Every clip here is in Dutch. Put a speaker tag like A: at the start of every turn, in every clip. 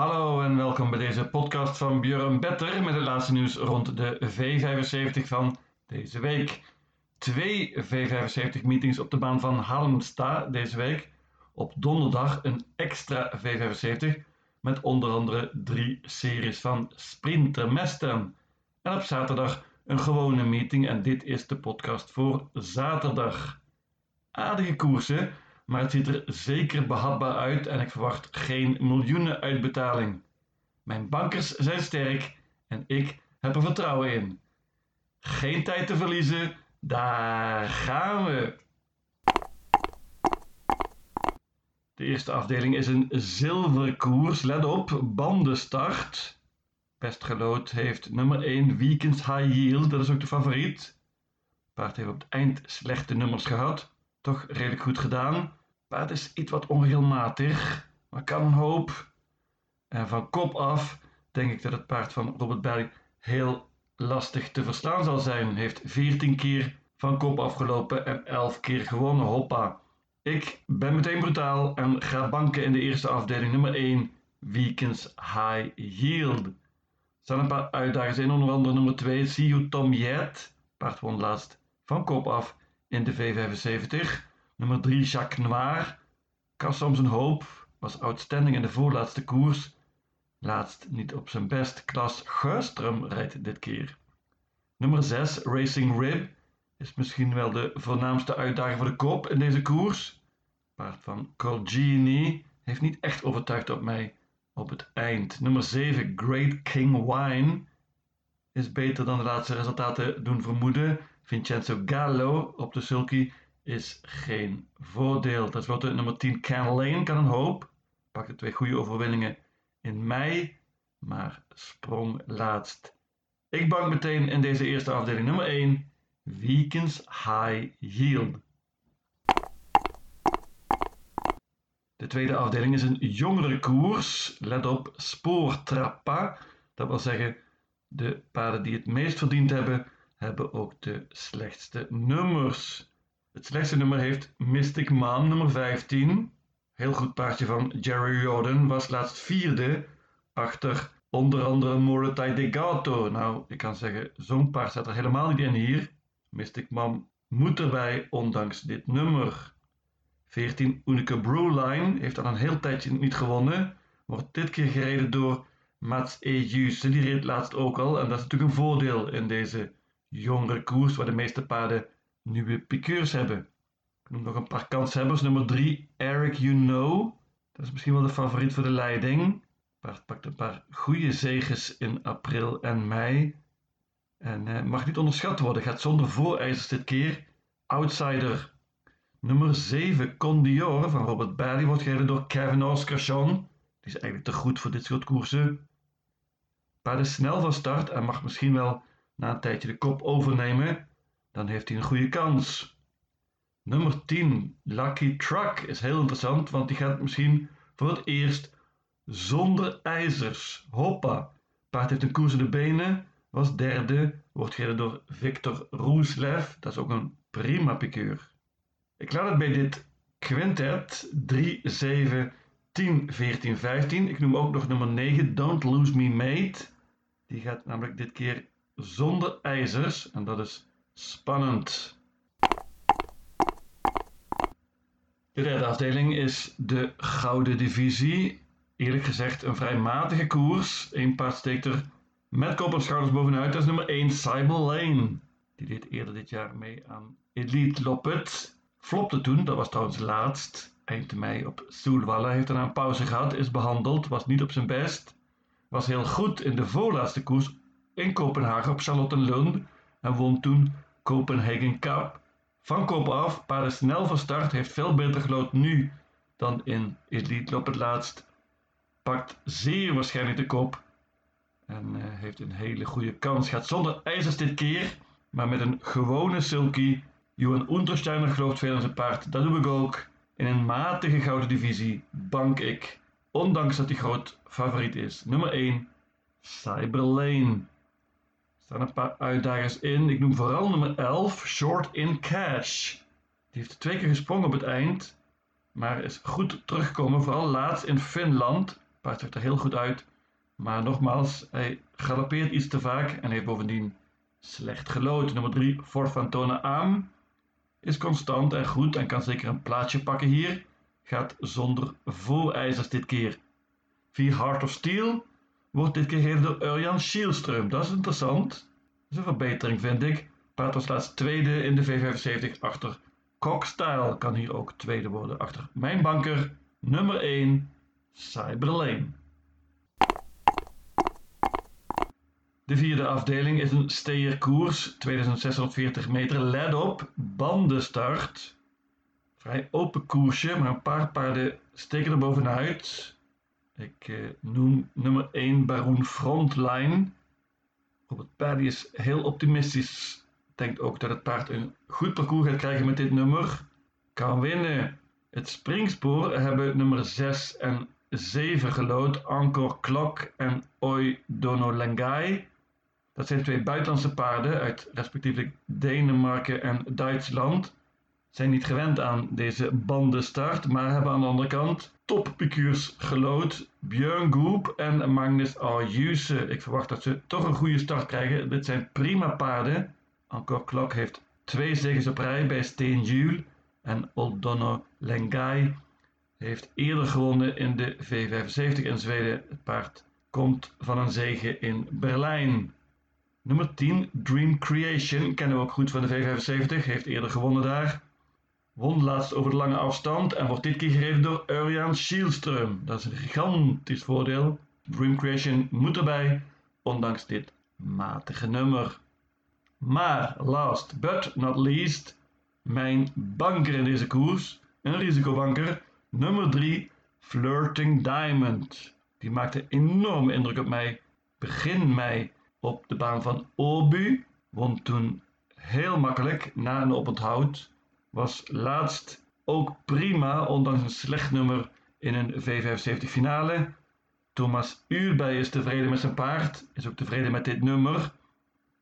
A: Hallo en welkom bij deze podcast van Björn Better met het laatste nieuws rond de V75 van deze week. Twee V75 meetings op de baan van Halmstad deze week. Op donderdag een extra V75 met onder andere drie series van Sprintermesten. En op zaterdag een gewone meeting en dit is de podcast voor zaterdag. Aardige koersen, maar het ziet er zeker behapbaar uit en ik verwacht geen miljoenen uitbetaling. Mijn bankers zijn sterk en ik heb er vertrouwen in. Geen tijd te verliezen, daar gaan we. De eerste afdeling is een zilveren koers. Let op, bandenstart. Best gelood heeft nummer 1 Weekends High Yield, dat is ook de favoriet. Paard heeft op het eind slechte nummers gehad, toch redelijk goed gedaan. Paard is iets wat onregelmatig, maar kan een hoop. En van kop af denk ik dat het paard van Robert Berg heel lastig te verslaan zal zijn. Heeft 14 keer van kop afgelopen en 11 keer gewonnen. Hoppa. Ik ben meteen brutaal en ga banken in de eerste afdeling nummer 1 Weekends High Yield. Er staan een paar uitdagers in, onder andere nummer 2 See You Tom Yet. Paard won laatst van kop af in de V75. Nummer 3 Jacques Noir. Kast om zijn hoop. Was outstanding in de voorlaatste koers. Laatst niet op zijn best. Klas Geustrum rijdt dit keer. Nummer 6 Racing Rib. Is misschien wel de voornaamste uitdaging voor de kop in deze koers. Paard van Colgini heeft niet echt overtuigd op mij op het eind. Nummer 7 Great King Wine is beter dan de laatste resultaten doen vermoeden. Vincenzo Gallo op de sulky is geen voordeel. Ten slotte nummer 10 Can Lane kan een hoop. Pakte twee goede overwinningen in mei, maar sprong laatst. Ik bank meteen in deze eerste afdeling nummer 1 Weekends High Yield. De tweede afdeling is een jongere koers. Let op, spoortrappa. Dat wil zeggen, de paarden die het meest verdiend hebben, hebben ook de slechtste nummers. Het slechtste nummer heeft Mystic Man, nummer 15. Heel goed paardje van Jerry Jordan, was laatst vierde achter onder andere Morotai Degato. Nou, ik kan zeggen, zo'n paard staat er helemaal niet in hier. Mystic Man moet erbij, ondanks dit nummer. 14 Unica Brewline heeft al een heel tijdje niet gewonnen. Wordt dit keer gereden door Mats Ejuse. Die reed laatst ook al. En dat is natuurlijk een voordeel in deze jongere koers waar de meeste paarden nieuwe piqueurs hebben. Ik noem nog een paar kanshebbers. Nummer 3 Eric You Know. Dat is misschien wel de favoriet voor de leiding. Paard pakt een paar goede zeges in april en mei. En eh, mag niet onderschat worden. Gaat zonder voorijzers dit keer. Outsider Nummer 7, Condior van Robert Bailey, wordt gereden door Kevin Oscarsson. Die is eigenlijk te goed voor dit soort koersen. Paard is snel van start en mag misschien wel na een tijdje de kop overnemen. Dan heeft hij een goede kans. Nummer 10, Lucky Truck, is heel interessant, want die gaat misschien voor het eerst zonder ijzers. Hoppa! Paard heeft een koers in de benen, was derde, wordt gereden door Victor Roeslev. Dat is ook een prima piqueur. Ik laat het bij dit quintet 3, 7, 10, 14, 15. Ik noem ook nog nummer 9, Don't Lose Me Mate. Die gaat namelijk dit keer zonder ijzers en dat is spannend. De derde afdeling is de Gouden Divisie. Eerlijk gezegd een vrij matige koers. Eén paard steekt er met kop bovenuit. Dat is nummer 1, Cyber Lane. Die deed eerder dit jaar mee aan Elite Loppet. Flopte toen, dat was trouwens laatst, eind mei op Soelwalla. Heeft daarna een pauze gehad, is behandeld, was niet op zijn best. Was heel goed in de voorlaatste koers in Kopenhagen op Charlottenlund en won toen Copenhagen Cup. Van kop af, paarden snel van start, heeft veel beter gelood nu dan in Elite op het laatst. Pakt zeer waarschijnlijk de kop en uh, heeft een hele goede kans. Gaat zonder ijzers dit keer, maar met een gewone sulky Johan Untersteiner gelooft veel in zijn paard. Dat doe ik ook. In een matige gouden divisie bank ik. Ondanks dat hij groot favoriet is. Nummer 1. Cyberlane. Staan een paar uitdagers in. Ik noem vooral nummer 11. Short in Cash. Die heeft twee keer gesprongen op het eind. Maar is goed teruggekomen. Vooral laatst in Finland. paard zag er heel goed uit. Maar nogmaals, hij galoppeert iets te vaak en heeft bovendien slecht gelood. Nummer 3, Fort Fantona aan. Is constant en goed en kan zeker een plaatsje pakken hier. Gaat zonder voorijzers dit keer. 4 Heart of Steel wordt dit gegeven door Urjan Schielström. Dat is interessant. Dat is een verbetering vind ik. Paard was laatst tweede in de V75 achter Cockstyle. Kan hier ook tweede worden achter mijn banker nummer 1 Cyberlane. De vierde afdeling is een steerkoers, 2640 meter. Let op, bandenstart. Vrij open koersje, maar een paar paarden steken er bovenuit. Ik eh, noem nummer 1 Baroen Frontline. Robert Paddy is heel optimistisch. Denkt ook dat het paard een goed parcours gaat krijgen met dit nummer. Kan winnen. Het springspoor hebben nummer 6 en 7 gelood. Encore Klok en Oi Dono Lengai. Dat zijn twee buitenlandse paarden uit respectievelijk Denemarken en Duitsland. Zijn niet gewend aan deze bandenstart, maar hebben aan de andere kant toppicures gelood. Björn Goop en Magnus Arjuse. Ik verwacht dat ze toch een goede start krijgen. Dit zijn prima paarden. Encore Klok heeft twee zegens op rij bij Steen Jules. En Oldono Lengai heeft eerder gewonnen in de V75 in Zweden. Het paard komt van een zege in Berlijn. Nummer 10, Dream Creation, kennen we ook goed van de V75, heeft eerder gewonnen daar. Won laatst over de lange afstand en wordt dit keer gereden door Urian Schielström. Dat is een gigantisch voordeel. Dream Creation moet erbij, ondanks dit matige nummer. Maar last but not least, mijn banker in deze koers, een risicobanker, nummer 3, Flirting Diamond. Die maakte enorme indruk op mij begin mei op de baan van Obu. Won toen heel makkelijk na een oponthoud. Was laatst ook prima, ondanks een slecht nummer in een V75 finale. Thomas Uurbij is tevreden met zijn paard, is ook tevreden met dit nummer.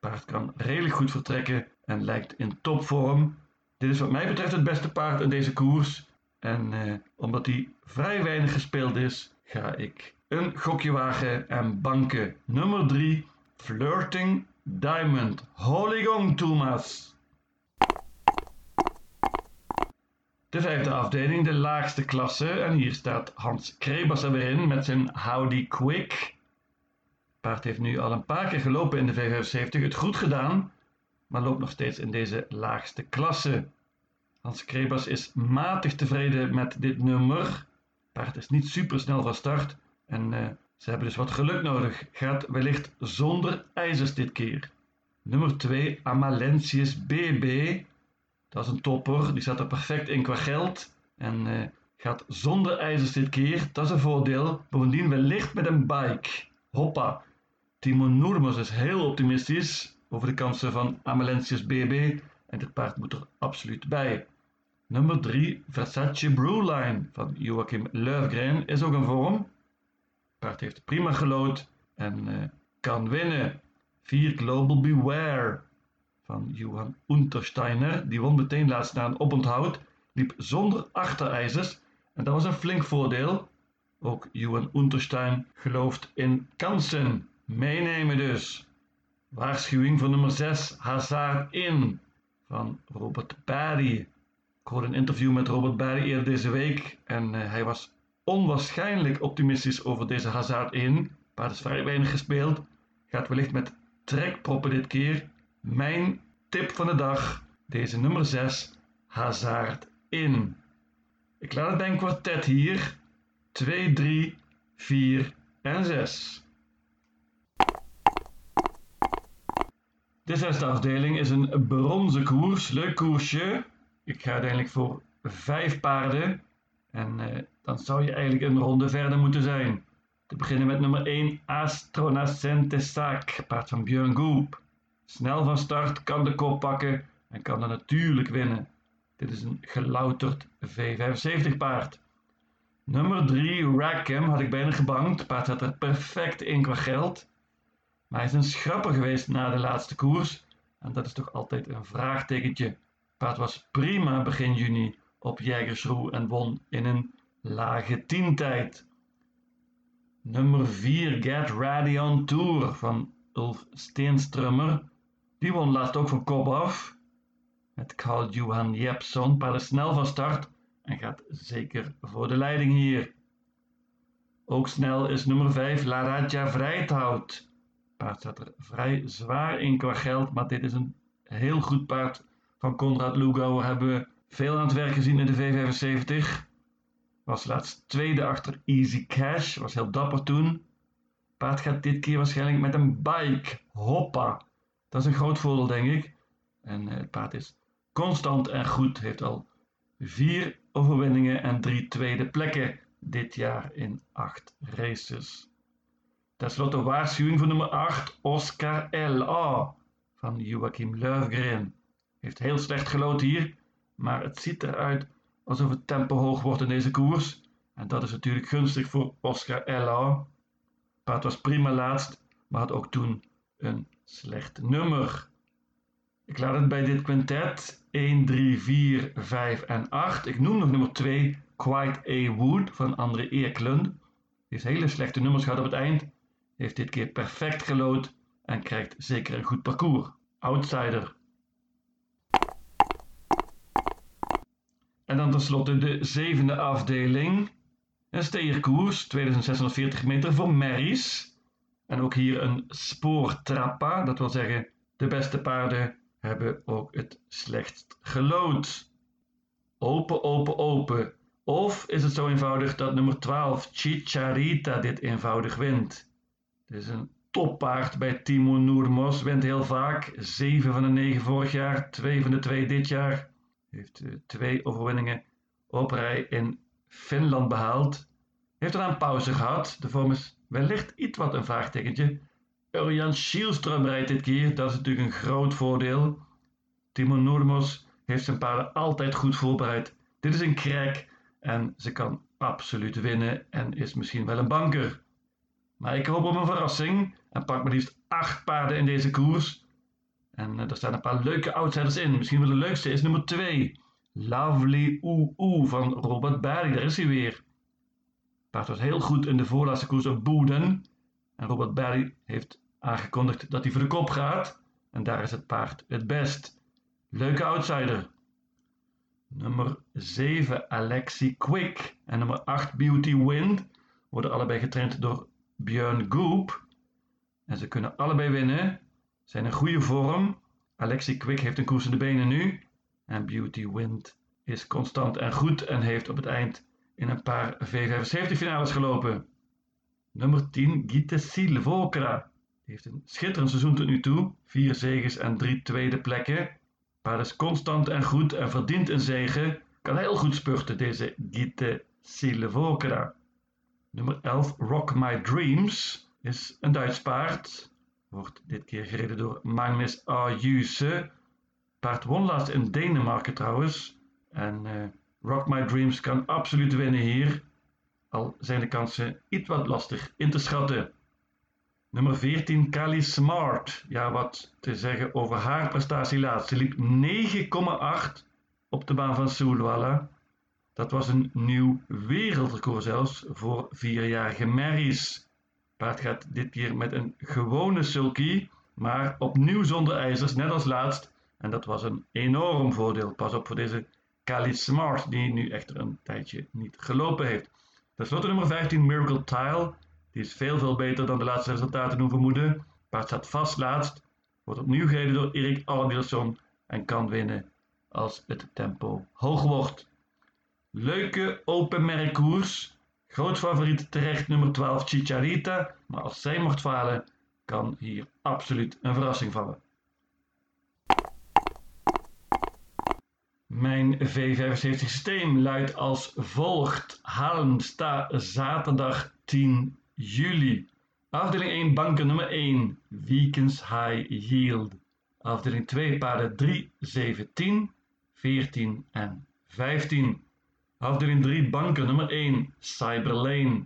A: Paard kan redelijk goed vertrekken en lijkt in topvorm. Dit is wat mij betreft het beste paard in deze koers. En eh, omdat hij vrij weinig gespeeld is, ga ik een gokje wagen en banken nummer 3 Flirting Diamond. Holy Gong Thomas. De afdeling, de laagste klasse. En hier staat Hans Krebas er weer in met zijn Howdy Quick. Paard heeft nu al een paar keer gelopen in de V75. Het goed gedaan, maar loopt nog steeds in deze laagste klasse. Hans Krebas is matig tevreden met dit nummer. Paard is niet super snel van start. En uh, ze hebben dus wat geluk nodig. Gaat wellicht zonder ijzers dit keer. Nummer 2, Amalentius BB. Dat is een topper. Die staat er perfect in qua geld. En uh, gaat zonder ijzers dit keer. Dat is een voordeel. Bovendien wellicht met een bike. Hoppa. Timo Noermos is heel optimistisch over de kansen van Amalentius BB. En dit paard moet er absoluut bij. Nummer 3, Versace Brewline van Joachim Löfgren is ook een vorm. Paard heeft prima gelood en uh, kan winnen. 4 Global Beware van Johan Untersteiner. Die won meteen laatst na een oponthoud. Liep zonder achterijzers en dat was een flink voordeel. Ook Johan Unterstein gelooft in kansen. Meenemen dus. Waarschuwing voor nummer 6 Hazard in van Robert Barry. Ik hoorde een interview met Robert Barry eerder deze week en uh, hij was onwaarschijnlijk optimistisch over deze Hazard 1. Paard is vrij weinig gespeeld. Gaat wellicht met trekproppen dit keer. Mijn tip van de dag. Deze nummer 6. Hazard in. Ik laat het bij een kwartet hier. 2, 3, 4 en 6. De zesde afdeling is een bronzen koers. Leuk koersje. Ik ga uiteindelijk voor vijf paarden. En uh, dan zou je eigenlijk een ronde verder moeten zijn. Te beginnen met nummer 1 Astronacente Saak, paard van Björn Goop. Snel van start, kan de kop pakken en kan er natuurlijk winnen. Dit is een gelouterd V75 paard. Nummer 3 Rackham had ik bijna gebankt. Paard zat er perfect in qua geld. Maar hij is een schrapper geweest na de laatste koers. En dat is toch altijd een vraagtekentje. Paard was prima begin juni op Jägersroe en won in een lage tientijd. Nummer 4 Get Ready on Tour van Ulf Steenstrummer. Die won laatst ook van kop af. Met Carl Johan Jepson paard is snel van start en gaat zeker voor de leiding hier. Ook snel is nummer 5 La Raja Vrijthout. Paard staat er vrij zwaar in qua geld, maar dit is een heel goed paard van Konrad Lugauer. Hebben we veel aan het werk gezien in de V75. Was laatst tweede achter Easy Cash, was heel dapper toen. Paard gaat dit keer waarschijnlijk met een bike. Hoppa. Dat is een groot voordeel, denk ik. En eh, het paard is constant en goed. Heeft al vier overwinningen en drie tweede plekken dit jaar in acht races. Ten slotte waarschuwing voor nummer 8, Oscar L.A. van Joachim Löfgren. Heeft heel slecht gelood hier, maar het ziet eruit alsof het tempo hoog wordt in deze koers. En dat is natuurlijk gunstig voor Oscar L.A. Paard was prima laatst, maar had ook toen een slecht nummer. Ik laat het bij dit quintet 1, 3, 4, 5 en 8. Ik noem nog nummer 2, Quite A. Wood van André Eklund. Heeft hele slechte nummers gehad op het eind. Heeft dit keer perfect gelood en krijgt zeker een goed parcours. Outsider. En dan tenslotte de zevende afdeling. Een steerkoers, 2640 meter voor Merries. En ook hier een spoortrappa, dat wil zeggen de beste paarden hebben ook het slechtst gelood. Open, open, open. Of is het zo eenvoudig dat nummer 12, Chicharita, dit eenvoudig wint? Het is een toppaard bij Timo Noermos, wint heel vaak. 7 van de 9 vorig jaar, 2 van de 2 dit jaar. Heeft uh, twee overwinningen op rij in Finland behaald. Heeft er een pauze gehad. De vorm is wellicht iets wat een vraagtekentje. Urjan Schielström rijdt dit keer, dat is natuurlijk een groot voordeel. Timo Noormos heeft zijn paarden altijd goed voorbereid. Dit is een crack en ze kan absoluut winnen en is misschien wel een banker. Maar ik hoop op een verrassing en pak maar liefst acht paarden in deze koers. En uh, er staan een paar leuke outsiders in. Misschien wel de leukste is nummer 2. Lovely Oeh Oeh van Robert Barry. Daar is hij weer. Paard was heel goed in de voorlaatste koers op Boeden. En Robert Barry heeft aangekondigd dat hij voor de kop gaat. En daar is het paard het best. Leuke outsider. Nummer 7 Alexi Quick en nummer 8 Beauty Wind worden allebei getraind door Björn Goop. En ze kunnen allebei winnen. Zijn in goede vorm. Alexi Quick heeft een koers in de benen nu. En Beauty Wind is constant en goed en heeft op het eind in een paar V75 finales gelopen. Nummer 10 Gite Silvokra. Die heeft een schitterend seizoen tot nu toe. Vier zegens en drie tweede plekken. Paard is constant en goed en verdient een zegen. Kan heel goed spurten, deze Gite Silvokra. Nummer 11 Rock My Dreams is een Duits paard. Wordt dit keer gereden door Magnus Ayuse. Paard won laatst in Denemarken trouwens. En uh, Rock My Dreams kan absoluut winnen hier. Al zijn de kansen iets wat lastig in te schatten. Nummer 14, Kali Smart. Ja, wat te zeggen over haar prestatie laatst. Ze liep 9,8 op de baan van Soulwalla. Dat was een nieuw wereldrecord zelfs voor vierjarige Marys. Paard gaat dit keer met een gewone sulky, maar opnieuw zonder ijzers, net als laatst. En dat was een enorm voordeel. Pas op voor deze Kali Smart, die nu echter een tijdje niet gelopen heeft. Ten slotte nummer 15, Miracle Tile. Die is veel, veel beter dan de laatste resultaten doen vermoeden. Paard staat vast laatst. Wordt opnieuw gereden door Erik Albielson en kan winnen als het tempo hoog wordt. Leuke open merkkoers. Groot favoriet terecht nummer 12 Chicharita. Maar als zij mocht falen, kan hier absoluut een verrassing vallen. Mijn V75 systeem luidt als volgt. Halmstad zaterdag 10 juli. Afdeling 1 banken nummer 1 Weekends High Yield. Afdeling 2 paarden 3, 7, 10, 14 en 15. Afdeling 3 banker nummer 1 Cyberlane.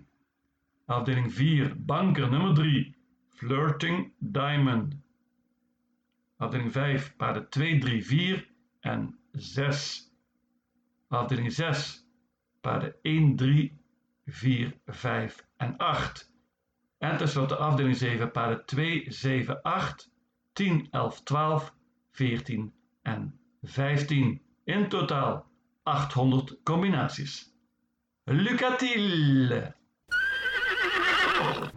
A: Afdeling 4 banker nummer 3 Flirting Diamond. Afdeling 5 paarden 2, 3, 4 en 6. Afdeling 6 paarden 1, 3, 4, 5 en 8. En tenslotte afdeling 7 paarden 2, 7, 8, 10, 11, 12, 14 en 15. In totaal 800 combinaties. Lucatil!